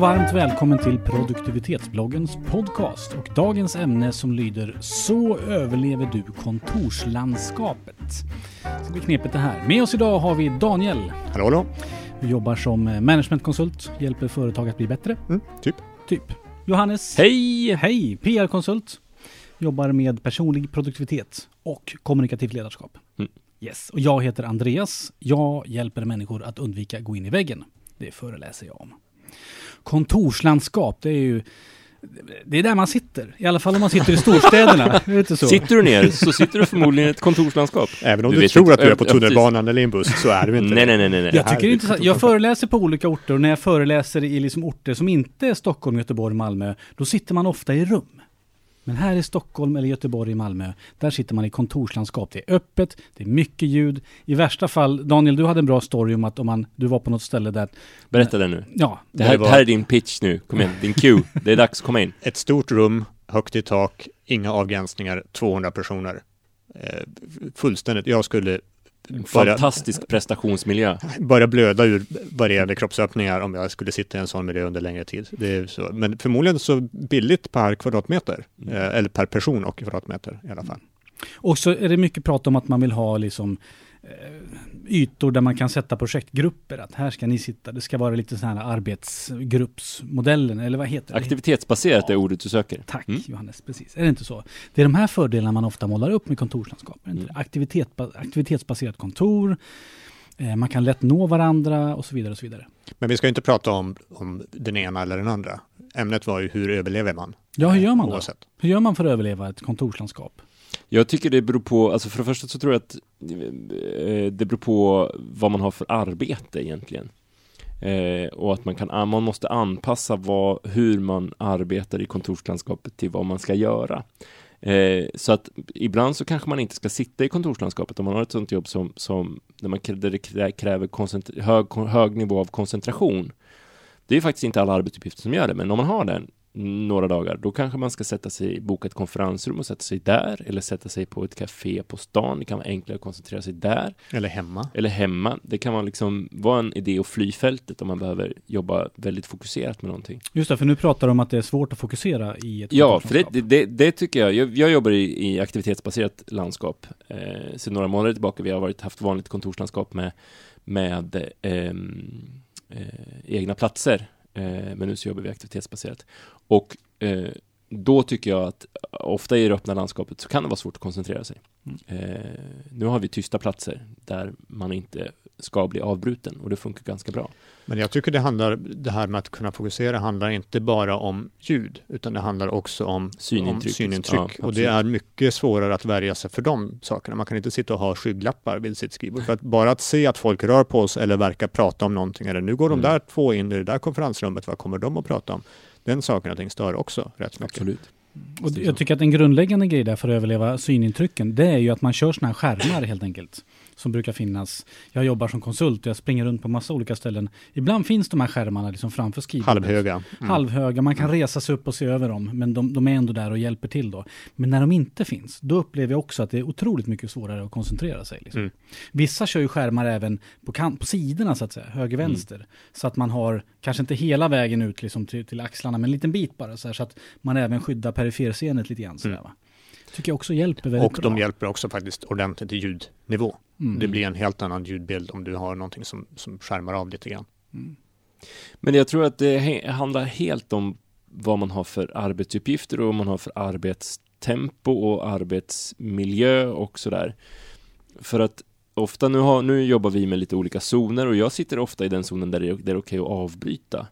och varmt välkommen till produktivitetsbloggens podcast och dagens ämne som lyder Så överlever du kontorslandskapet. Det ska bli knepigt det här. Med oss idag har vi Daniel. Hallå, hallå. Du jobbar som managementkonsult, hjälper företag att bli bättre. Mm, typ. Typ. Johannes. Hej! Hej! PR-konsult. Jobbar med personlig produktivitet och kommunikativt ledarskap. Mm. Yes. Och jag heter Andreas. Jag hjälper människor att undvika gå in i väggen. Det föreläser jag om. Kontorslandskap, det är ju det är där man sitter, i alla fall om man sitter i storstäderna. inte? Sitter du ner så sitter du förmodligen i ett kontorslandskap. Även om Du du, tror inte- att du är på tunnelbanan eller i en buss så är du inte Nej, nej, nej, nej. Jag tycker det är Här- intressant. Jag föreläser på olika orter och när jag föreläser i liksom orter som inte är Stockholm, Göteborg, Malmö, då sitter man ofta i rum. Men här i Stockholm eller Göteborg, Malmö, där sitter man i kontorslandskap. Det är öppet, det är mycket ljud. I värsta fall, Daniel, du hade en bra story om att om man, du var på något ställe där, Berätta den nu. ja, Det här, Det var- det här är din pitch nu. Kom igen, din cue. Det är dags, komma in. Ett stort rum, högt i tak, inga avgränsningar, 200 personer. Eh, fullständigt. Jag skulle börja, Fantastisk prestationsmiljö. börja blöda ur varierande kroppsöppningar om jag skulle sitta i en sån miljö under längre tid. Det är så. Men förmodligen så billigt per kvadratmeter, Mm. eh, eller per person och kvadratmeter i alla fall. Och så är det mycket prat om att man vill ha liksom eh, ytor där man kan sätta projektgrupper. Att här ska ni sitta. Det ska vara lite sån här arbetsgruppsmodellen, eller vad heter det? Aktivitetsbaserat är ordet du söker. Tack Mm. Johannes, precis. Är det inte så? Det är de här fördelarna man ofta målar upp med kontorslandskap. Mm. Aktivitet, aktivitetsbaserat kontor, eh, man kan lätt nå varandra och så vidare. och så vidare. Men vi ska inte prata om, om den ena eller den andra. Ämnet var ju hur överlever man? Ja, hur gör man då? Oavsett. Hur gör man för att överleva ett kontorslandskap? Jag tycker det beror på, alltså för det första så tror jag att eh, det beror på vad man har för arbete egentligen. Eh, och att man kan, ah, man måste anpassa vad, hur man arbetar i kontorslandskapet till vad man ska göra. Eh, så att ibland så kanske man inte ska sitta i kontorslandskapet om man har ett sånt jobb som, som där, man, där det kräver hög, hög nivå av koncentration. Det är faktiskt inte alla arbetsuppgifter som gör det, men om man har den några dagar, då kanske man ska sätta sig, boka ett konferensrum och sätta sig där, eller sätta sig på ett café på stan. Det kan vara enklare att koncentrera sig där, Eller hemma. eller hemma. Det kan vara liksom vara en idé att fly fältet om man behöver jobba väldigt fokuserat med någonting. Just det, för nu pratar du om att det är svårt att fokusera i ett Ja, för det, det, det, det tycker jag. jag. Jag jobbar i, i aktivitetsbaserat landskap eh, sedan några månader tillbaka. Vi har varit, haft vanligt kontorslandskap med, med ehm, eh, egna platser. Eh, men nu så jobbar vi aktivitetsbaserat. Och eh, då tycker jag att ofta i det öppna landskapet så kan det vara svårt att koncentrera sig. Mm. Eh, nu har vi tysta platser där man inte ska bli avbruten och det funkar ganska bra. Men jag tycker det handlar, det här med att kunna fokusera handlar inte bara om ljud, utan det handlar också om Synintryck. Om synintryck. Ja, och det är mycket svårare att värja sig för de sakerna. Man kan inte sitta och ha skygglappar vid sitt skrivbord. För att bara att se att folk rör på sig eller verkar prata om någonting, eller nu går de Mm. där två in i det där konferensrummet, vad kommer de att prata om? Den saken och ting stör också rätt mycket. Absolut. Och jag tycker att en grundläggande grej där för att överleva synintrycken, det är ju att man kör såna här skärmar helt enkelt. Som brukar finnas. Jag jobbar som konsult och jag springer runt på massa olika ställen. Ibland finns de här skärmarna liksom framför skrivbordet. Halvhöga. Mm. Halvhöga, man kan resa sig upp och se över dem, men de, de är ändå där och hjälper till då. Men när de inte finns, då upplever jag också att det är otroligt mycket svårare att koncentrera sig. Liksom. Mm. Vissa kör ju skärmar även på, kant, på sidorna så att säga, höger-vänster. Så att man har, kanske inte hela vägen ut liksom till, till axlarna, men en liten bit bara, så, här, så att man även skyddar periferscenet lite grann. Så där, Mm. va? Tycker jag också hjälper väldigt Och bra. de hjälper också faktiskt ordentligt i ljudnivå. Mm. Det blir en helt annan ljudbild om du har någonting som, som skärmar av lite grann. Mm. Men jag tror att det handlar helt om vad man har för arbetsuppgifter och vad man har för arbetstempo och arbetsmiljö och sådär. För att ofta, nu, har, nu jobbar vi med lite olika zoner och jag sitter ofta i den zonen där det är, där det är okej att avbryta.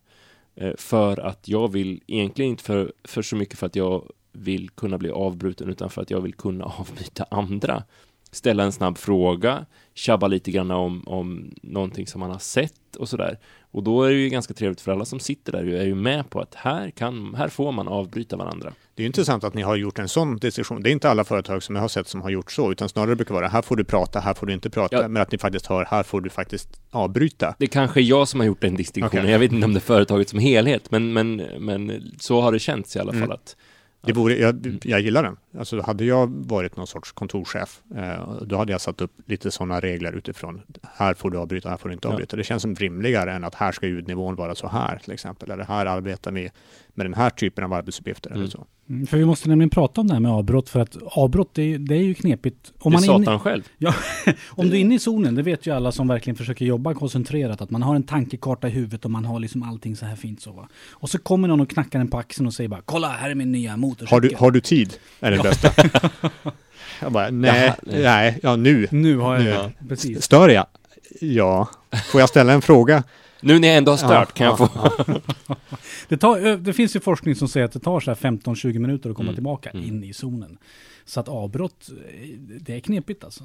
Eh, för att jag vill, egentligen inte för, för så mycket för att jag vill kunna bli avbruten utan för att jag vill kunna avbryta andra. Ställa en snabb fråga, tjabba lite grann om, om någonting som man har sett och sådär. Och då är det ju ganska trevligt för alla som sitter där är ju med på att här, kan, här får man avbryta varandra. Det är intressant att ni har gjort en sån diskussion. Det är inte alla företag som jag har sett som har gjort så, utan snarare brukar vara här får du prata, här får du inte prata, Ja. men att ni faktiskt hör här får du faktiskt avbryta. Det kanske är jag som har gjort den distinktionen, Okej. jag vet inte om det är företaget som helhet, men, men, men så har det känts i alla fall Mm. att det vore, jag, jag gillar den. Alltså hade jag varit någon sorts kontorschef, eh, då hade jag satt upp lite sådana regler utifrån här får du avbryta, här får du inte Ja. avbryta. Det känns som rimligare än att här ska ljudnivån vara så här till exempel. Eller här arbetar vi med den här typen av arbetsuppgifter Mm. eller så. Mm, För vi måste nämligen prata om det här med avbrott, för att avbrott, det är, det är ju knepigt. Om, det är man är inne, själv. om du är inne i zonen, det vet ju alla som verkligen försöker jobba koncentrerat, att man har en tankekarta i huvudet och man har liksom allting så här fint så va. Och så kommer någon och knackar en på axeln och säger bara Kolla, här är min nya motorcykel. Har du, har du tid? Är det Ja. Bästa. jag bara, nej, Jaha, nej. nej, ja nu. Nu har jag Nu. det. Precis. Stör jag? Ja. Får jag ställa en fråga? Nu när jag ändå har stört kan jag Ja, få... Det, tar, det finns ju forskning som säger att det tar så här 15-20 minuter att komma Mm. tillbaka Mm. in i zonen. Så att avbrott, eh, det är knepigt alltså.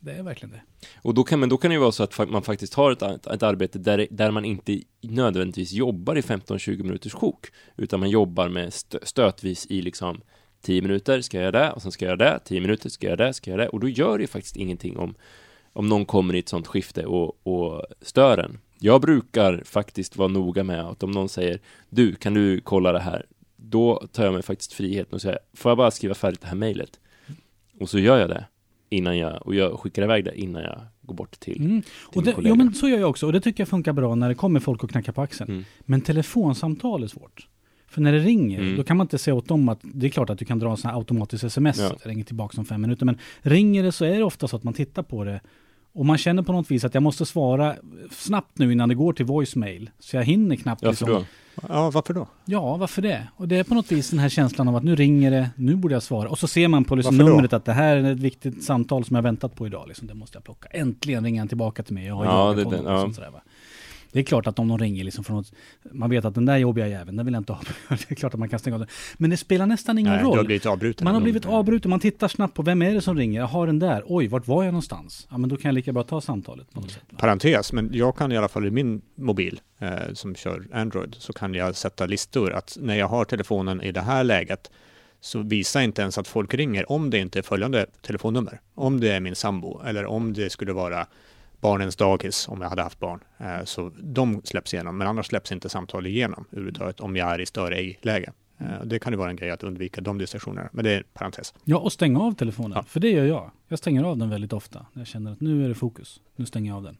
Det är verkligen det. Och då kan, men då kan det ju vara så att man faktiskt har ett, ett, ett arbete där, där man inte nödvändigtvis jobbar i 15-20 minuters sjok, utan man jobbar med stö, stötvis i liksom 10 minuter ska jag göra det, och sen ska jag göra det, 10 minuter ska jag göra det, ska jag göra det, och då gör det ju faktiskt ingenting om, om någon kommer i ett sånt skifte och, och stör en. Jag brukar faktiskt vara noga med att om någon säger du, kan du kolla det här? Då tar jag mig faktiskt friheten och säger, får jag bara skriva färdigt det här mejlet? Och så gör jag det innan jag, och jag skickar iväg det innan jag går bort till, Mm. till Och min det, kollega. jo men så gör jag också, och det tycker jag funkar bra när det kommer folk och knackar på axeln. Mm. Men telefonsamtal är svårt. För när det ringer, Mm. då kan man inte säga åt dem att det är klart att du kan dra en sån här automatisk sms, Ja. det ringer tillbaka om fem minuter. Men ringer det så är det ofta så att man tittar på det och man känner på något vis att jag måste svara snabbt nu innan det går till voicemail. Så jag hinner knappt Ja, liksom- för då? Ja, varför då? Ja, varför det? Och det är på något vis den här känslan av att nu ringer det, nu borde jag svara. Och så ser man på liksom numret att det här är ett viktigt samtal som jag väntat på idag. Liksom, det måste jag plocka. Äntligen ringer han tillbaka till mig. Jag har Ja, det- och ja. sånt sådär, va? Det är klart att om de ringer liksom från något, man vet att den där jobbiga jäveln, den vill jag inte ha. det är klart att man kan stänga av den. Men det spelar nästan ingen Nej, du har roll. blivit avbruten. Man har Mm. blivit avbruten, man tittar snabbt på vem är det som ringer? Jag har den där. Oj, vart var jag någonstans? Ja, men då kan jag lika bra ta samtalet på något sätt. va? Parentes, men jag kan i alla fall i min mobil eh, som kör Android så kan jag sätta listor att när jag har telefonen i det här läget så visar inte ens att folk ringer om det inte är följande telefonnummer. Om det är min sambo eller om det skulle vara barnens dagis om jag hade haft barn. Eh, så de släpps igenom, men annars släpps inte samtal igenom överhuvudtaget om jag är i stör ej-läge. Eh, det kan ju vara en grej att undvika de distraktionerna, men det är en parentes. Ja, och stänga av telefonen. Ja. För det gör jag. Jag stänger av den väldigt ofta. Jag känner att nu är det fokus. Nu stänger jag av den.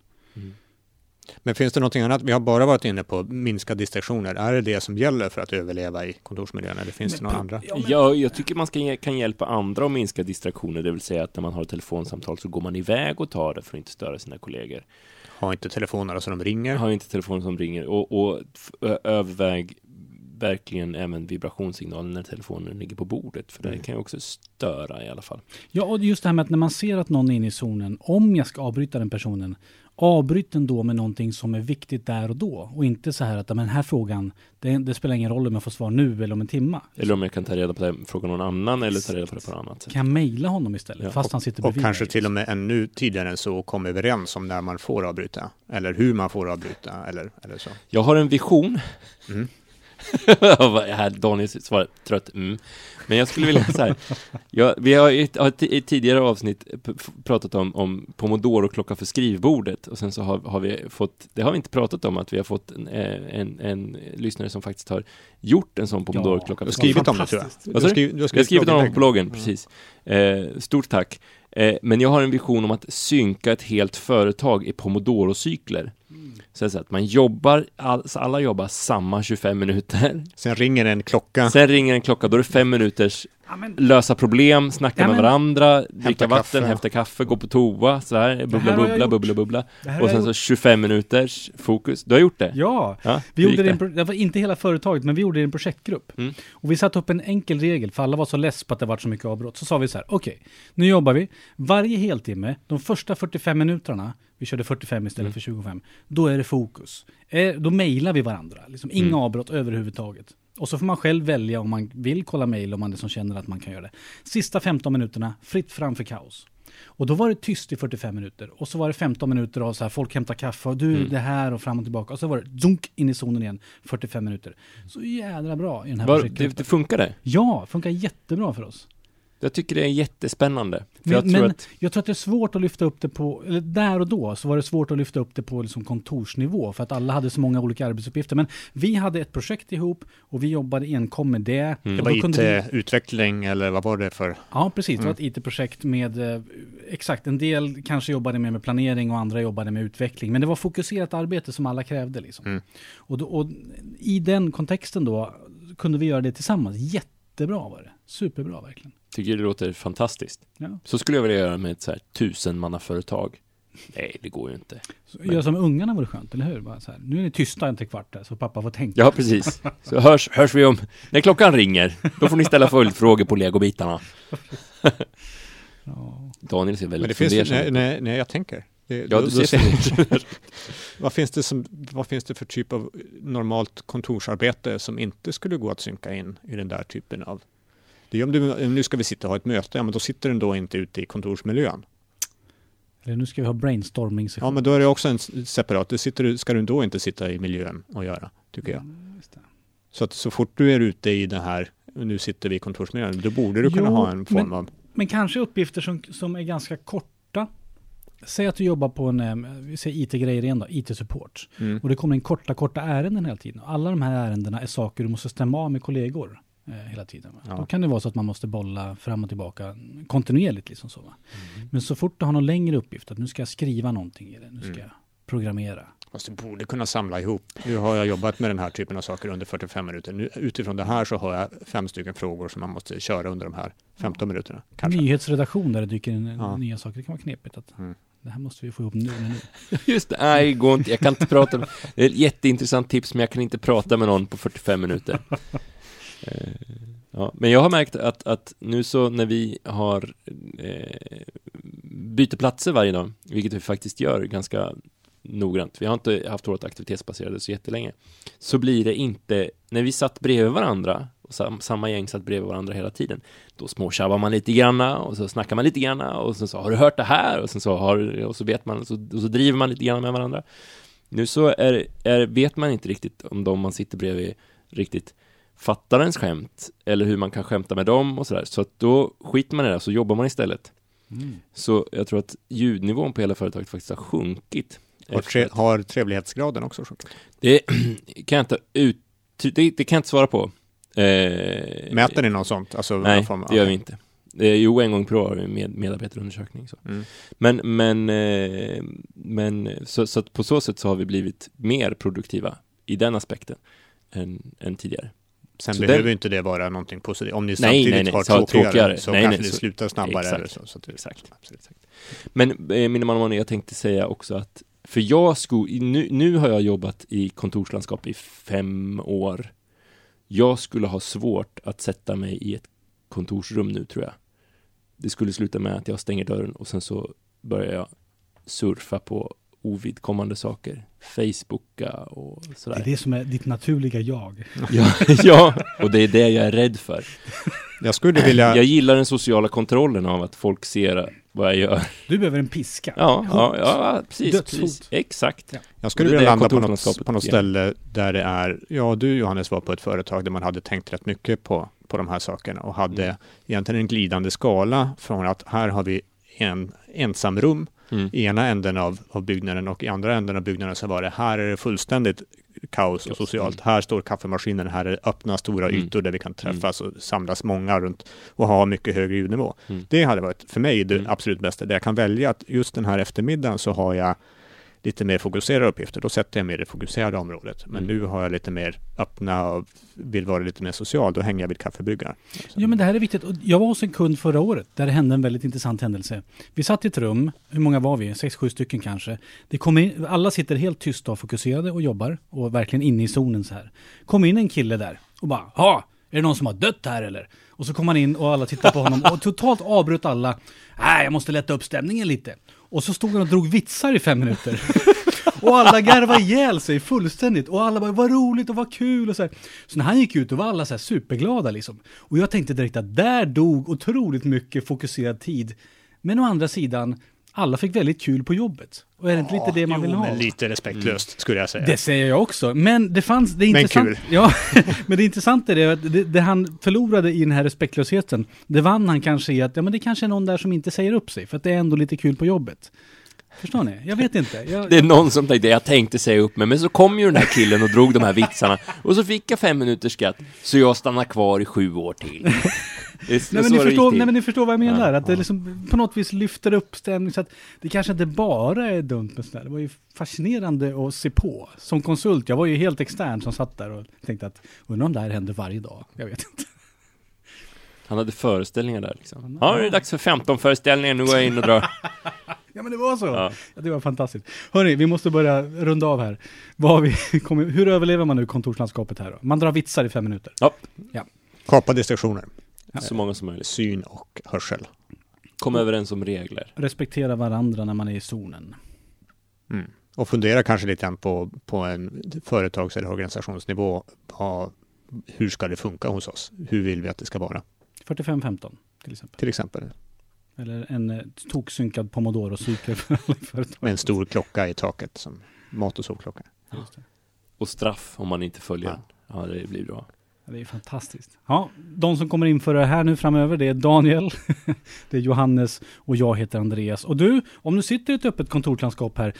Men finns det någonting annat? Vi har bara varit inne på minska distraktioner. Är det det som gäller för att överleva i kontorsmiljön eller finns det några andra? Ja, men- Ja, jag tycker man ska, kan hjälpa andra att minska distraktioner, det vill säga att när man har ett telefonsamtal så går man iväg och tar det för att inte störa sina kollegor. Ha inte telefonerna så de ringer. Har inte telefonen som ringer och, och överväg verkligen även vibrationssignalen när telefonen ligger på bordet, för det Mm. kan ju också störa i alla fall. Ja, och just det här med att när man ser att någon är inne i zonen, om jag ska avbryta den personen, avbryt den då med någonting som är viktigt där och då. Och inte så här att "Ja, men den här frågan, det, det spelar ingen roll om jag får svar nu eller om en timma. Eller om jag kan ta reda på det, fråga någon annan eller ta reda på det på något annat sätt. Kan jag mejla honom istället, Ja, fast han sitter Och bredvid kanske mig. till och med ännu tidigare än så komma överens om när man får avbryta. Eller hur man får avbryta eller, eller så. Jag har en vision. Mm. Daniel svarar trött mm. Men jag skulle vilja så här. Jag, vi har i i tidigare avsnitt pratat om, om Pomodoro-klocka för skrivbordet och sen så har, har vi fått, det har vi inte pratat om, att vi har fått en, eh, en, en lyssnare som faktiskt har gjort en sån Pomodoro-klocka för skrivit om det tror jag. Du har skrivit, du har Jag har skrivit om det på bloggen, Ja. precis. Eh, stort tack. Eh, men jag har en vision om att synka ett helt företag i Pomodoro-cykler. Så, så att man jobbar, all, så alla jobbar samma 25 minuter. Sen ringer en klocka. Sen ringer en klocka, då är det fem minuters Ja, men, lösa problem, snacka Ja, med men- varandra, dricka vatten, kaffe. hämta kaffe, gå på toa, så här, bubbla, bubbla, bubbla, bubbla. det Och sen så gjort. 25 minuters fokus. Du har gjort det? Ja, Ja, vi gjorde det, pro- det var inte hela företaget, men vi gjorde det i en projektgrupp. Mm. Och vi satte upp en enkel regel, för alla var så less på att det var så mycket avbrott. Så sa vi så här, okej, nu jobbar vi. Varje heltimme, de första 45 minuterna, vi körde 45 istället Mm. för 25, då är det fokus. Eh, då mejlar vi varandra, liksom inga Mm. avbrott överhuvudtaget. Och så får man själv välja om man vill kolla mejl, om man är som känner att man kan göra det. Sista 15 minuterna, fritt fram för kaos. Och då var det tyst i 45 minuter. Och så var det 15 minuter av så här, folk hämtar kaffe och du, Mm. det här och fram och tillbaka. Och så var det zunk in i zonen igen, 45 minuter. Så jädra bra i den här Var, det, det funkade? Ja, funkar jättebra för oss. Jag tycker det är jättespännande. För Men, jag tror men att, jag tror att det är svårt att lyfta upp det på, eller där och då så var det svårt att lyfta upp det på liksom kontorsnivå för att alla hade så många olika arbetsuppgifter. Men vi hade ett projekt ihop och vi jobbade enkom med det. Mm. Det var kunde vi- IT-utveckling eller vad var det för? Ja, precis. Det var Mm. ett IT-projekt med, eh, exakt, en del kanske jobbade mer med planering och andra jobbade med utveckling. Men det var fokuserat arbete som alla krävde. Liksom. Mm. Och, då, och i den kontexten då kunde vi göra det tillsammans. Jättebra var det. Superbra verkligen. Tycker det låter fantastiskt. Ja. Så skulle jag vilja göra med ett så här tusenmannaföretag. Nej, det går ju inte. Så Göra som ungarna vore skönt, eller hur? Bara så här, nu är ni tysta en till kvart där, så pappa får tänka. Ja, precis. Så hörs, hörs vi om, när klockan ringer, då får ni ställa följdfrågor på legobitarna. Ja. Daniel ser Men väldigt det finns, fundersam nej, ut. nej, nej, jag tänker. Det, Ja, då- du ser- vad, finns det som, vad finns det för typ av normalt kontorsarbete som inte skulle gå att synka in i den där typen av... Det är om du, nu ska vi sitta och ha ett möte, ja men då sitter den då inte ute i kontorsmiljön. Eller nu ska vi ha brainstorming Ja men då är det också en separat, det sitter, du- ska du då inte sitta i miljön och göra, tycker jag. Mm. Så att så fort du är ute i den här, nu sitter vi i kontorsmiljön, då borde du kunna Jo, ha en form men- av... Men kanske uppgifter som, som är ganska korta. Säg att du jobbar på en, eh, vi säger IT-grejer igen då, IT-support. Mm. Och det kommer in korta, korta ärenden hela tiden. Alla de här ärendena är saker du måste stämma av med kollegor hela tiden. Va? Ja. Då kan det vara så att man måste bolla fram och tillbaka kontinuerligt. Liksom så, va? Mm. Men så fort du har någon längre uppgift, att nu ska jag skriva någonting i det, nu ska Mm. jag programmera. Fast du borde kunna samla ihop. Nu har jag jobbat med den här typen av saker under 45 minuter. Nu, utifrån det här så har jag fem stycken frågor som man måste köra under de här 15 minuterna. Kanske. Nyhetsredaktion där det dyker in eh, Ja. nya saker, det kan vara knepigt. Att Mm. Det här måste vi få ihop nu. nu. Just det, nej, går inte. Jag kan inte prata med, Det är ett jätteintressant tips, men jag kan inte prata med någon på 45 minuter. Eh, ja, men jag har märkt att, att nu så när vi har eh, byter platser varje dag, vilket vi faktiskt gör ganska noggrant. Vi har inte haft vårt aktivitetsbaserade så jättelänge. Så blir det inte, när vi satt bredvid varandra, och sam, samma gäng satt bredvid varandra hela tiden, då småtjabbar man lite granna och så snackar man lite granna och sen så har du hört det här och sen så har och så vet man och så, och så driver man lite grann med varandra. Nu så är, är, vet man inte riktigt om de man sitter bredvid riktigt fattar ens skämt eller hur man kan skämta med dem och sådär. Så att då skiter man i det så jobbar man istället. Mm. Så jag tror att ljudnivån på hela företaget faktiskt har sjunkit. Har, tre, har trevlighetsgraden också sjunkit? Det kan jag inte ut... Det, det kan jag inte svara på. Eh, Mäter ni något sånt? Alltså, Nej, form det gör vi inte. Eh, jo, en gång per år har vi med, medarbetarundersökning. Så. Mm. Men, men, eh, men så, så på så sätt så har vi blivit mer produktiva i den aspekten än, än tidigare. Sen Så behöver den- inte det vara någonting positivt. Om ni Nej, samtidigt nej, nej, har så tråkigare, tråkigare. så Nej, kanske nej, det så- slutar snabbare. Exakt. Så, så det, Exakt. Absolut. Men eh, min man jag tänkte säga också att för jag skulle, nu, nu har jag jobbat i kontorslandskap i fem år. Jag skulle ha svårt att sätta mig i ett kontorsrum nu tror jag. Det skulle sluta med att jag stänger dörren och sen så börjar jag surfa på ovidkommande saker. Facebooka och Det är sådär. det som är ditt naturliga jag. Ja, ja, och det är det jag är rädd för. Jag skulle vilja... Jag gillar den sociala kontrollen av att folk ser vad jag gör. Du behöver en piska. Ja, ja, ja precis, Dödshot. precis. Exakt. Ja. Jag skulle vilja landa på något, på något ställe där det är, ja du Johannes var på ett företag där man hade tänkt rätt mycket på, på de här sakerna och hade Mm. egentligen en glidande skala från att här har vi en ensamrum Mm. i ena änden av, av byggnaden och i andra änden av byggnaden så var det här är det fullständigt kaos och socialt. Mm. Här står kaffemaskinen, här är öppna stora Mm. ytor där vi kan träffas och samlas många runt och ha mycket högre ljudnivå. Mm. Det hade varit för mig det Mm. absolut bästa. Där jag kan välja att just den här eftermiddagen så har jag lite mer fokuserade uppgifter. Då sätter jag mig i det fokuserade området. Men Mm. nu har jag lite mer öppna och vill vara lite mer social. Då hänger jag vid kaffebryggaren. Ja, men det här är viktigt. Jag var hos en kund förra året där det hände en väldigt intressant händelse. Vi satt i ett rum, hur många var vi? Sex, sju stycken kanske. Det kom in, alla sitter helt tysta och fokuserade och jobbar och verkligen inne i zonen så här. Kom in en kille där och bara, ja, är det någon som har dött här eller? Och så kom han in och alla tittade på honom och totalt avbröt alla. Nej, jag måste lätta upp stämningen lite. Och så stod han och drog vitsar i fem minuter. Och alla garvade ihjäl sig fullständigt. Och alla bara, vad roligt och vad kul och så här. Så när han gick ut, då var alla så här superglada liksom. Och jag tänkte direkt att där dog otroligt mycket fokuserad tid. Men å andra sidan, alla fick väldigt kul på jobbet. Och är det inte lite det man jo, vill ha? men lite respektlöst skulle jag säga. Det säger jag också. Men det fanns, det är Men intressant. kul. Ja, men det intressanta är det att det, det han förlorade i den här respektlösheten, det vann han kanske i att, ja men det kanske är någon där som inte säger upp sig, för att det är ändå lite kul på jobbet. Förstår ni? Jag vet inte. Jag, Det är någon som tänkte, jag tänkte säga upp mig, men så kom ju den här killen och drog de här vitsarna, och så fick jag fem minuters skatt, så jag stannar kvar i sju år till. Det Nej men, det ni förstår, nej men ni förstår vad jag menar, Ja, att det liksom på något vis lyfter upp stämningen så att det kanske inte bara är dumt med sådär. Det var ju fascinerande att se på. Som konsult, jag var ju helt extern som satt där och tänkte att undrar om det här händer varje dag. Jag vet inte. Han hade föreställningar där liksom. Ja, det är dags för 15 föreställningar, nu går jag in och drar. Ja men det var så. Ja. Ja. det var fantastiskt. Hörni, vi måste börja runda av här. Vad vi kommit, hur överlever man nu kontorslandskapet här då? Man drar vitsar i fem minuter. Kapa distraktioner, Så många som möjligt. syn och hörsel. Kom överens om regler. Respektera varandra när man är i zonen. Mm. Och fundera kanske lite grann på, på en företags eller organisationsnivå. Vad, hur ska det funka hos oss? Hur vill vi att det ska vara? 45-15 till exempel. Till exempel Eller en eh, toksynkad pomodoro-cykel för alla företag. med en stor klocka i taket som mat och det. Och straff om man inte följer Ja. den. Ja, det blir bra. Ja, det är fantastiskt. Ja, de som kommer införa det här nu framöver, det är Daniel, det är Johannes och jag heter Andreas. Och du, om du sitter i ett öppet kontorslandskap här,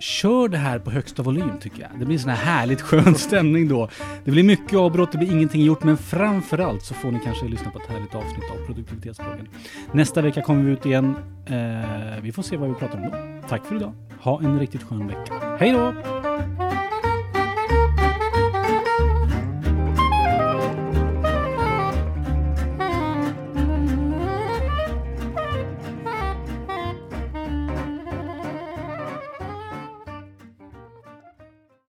kör det här på högsta volym tycker jag. Det blir en sån här härligt skön stämning då. Det blir mycket avbrott, det blir ingenting gjort, men framförallt så får ni kanske lyssna på ett härligt avsnitt av produktivitetsbloggen. Nästa vecka kommer vi ut igen. Eh, vi får se vad vi pratar om då. Tack för idag. Ha en riktigt skön vecka. Hej då!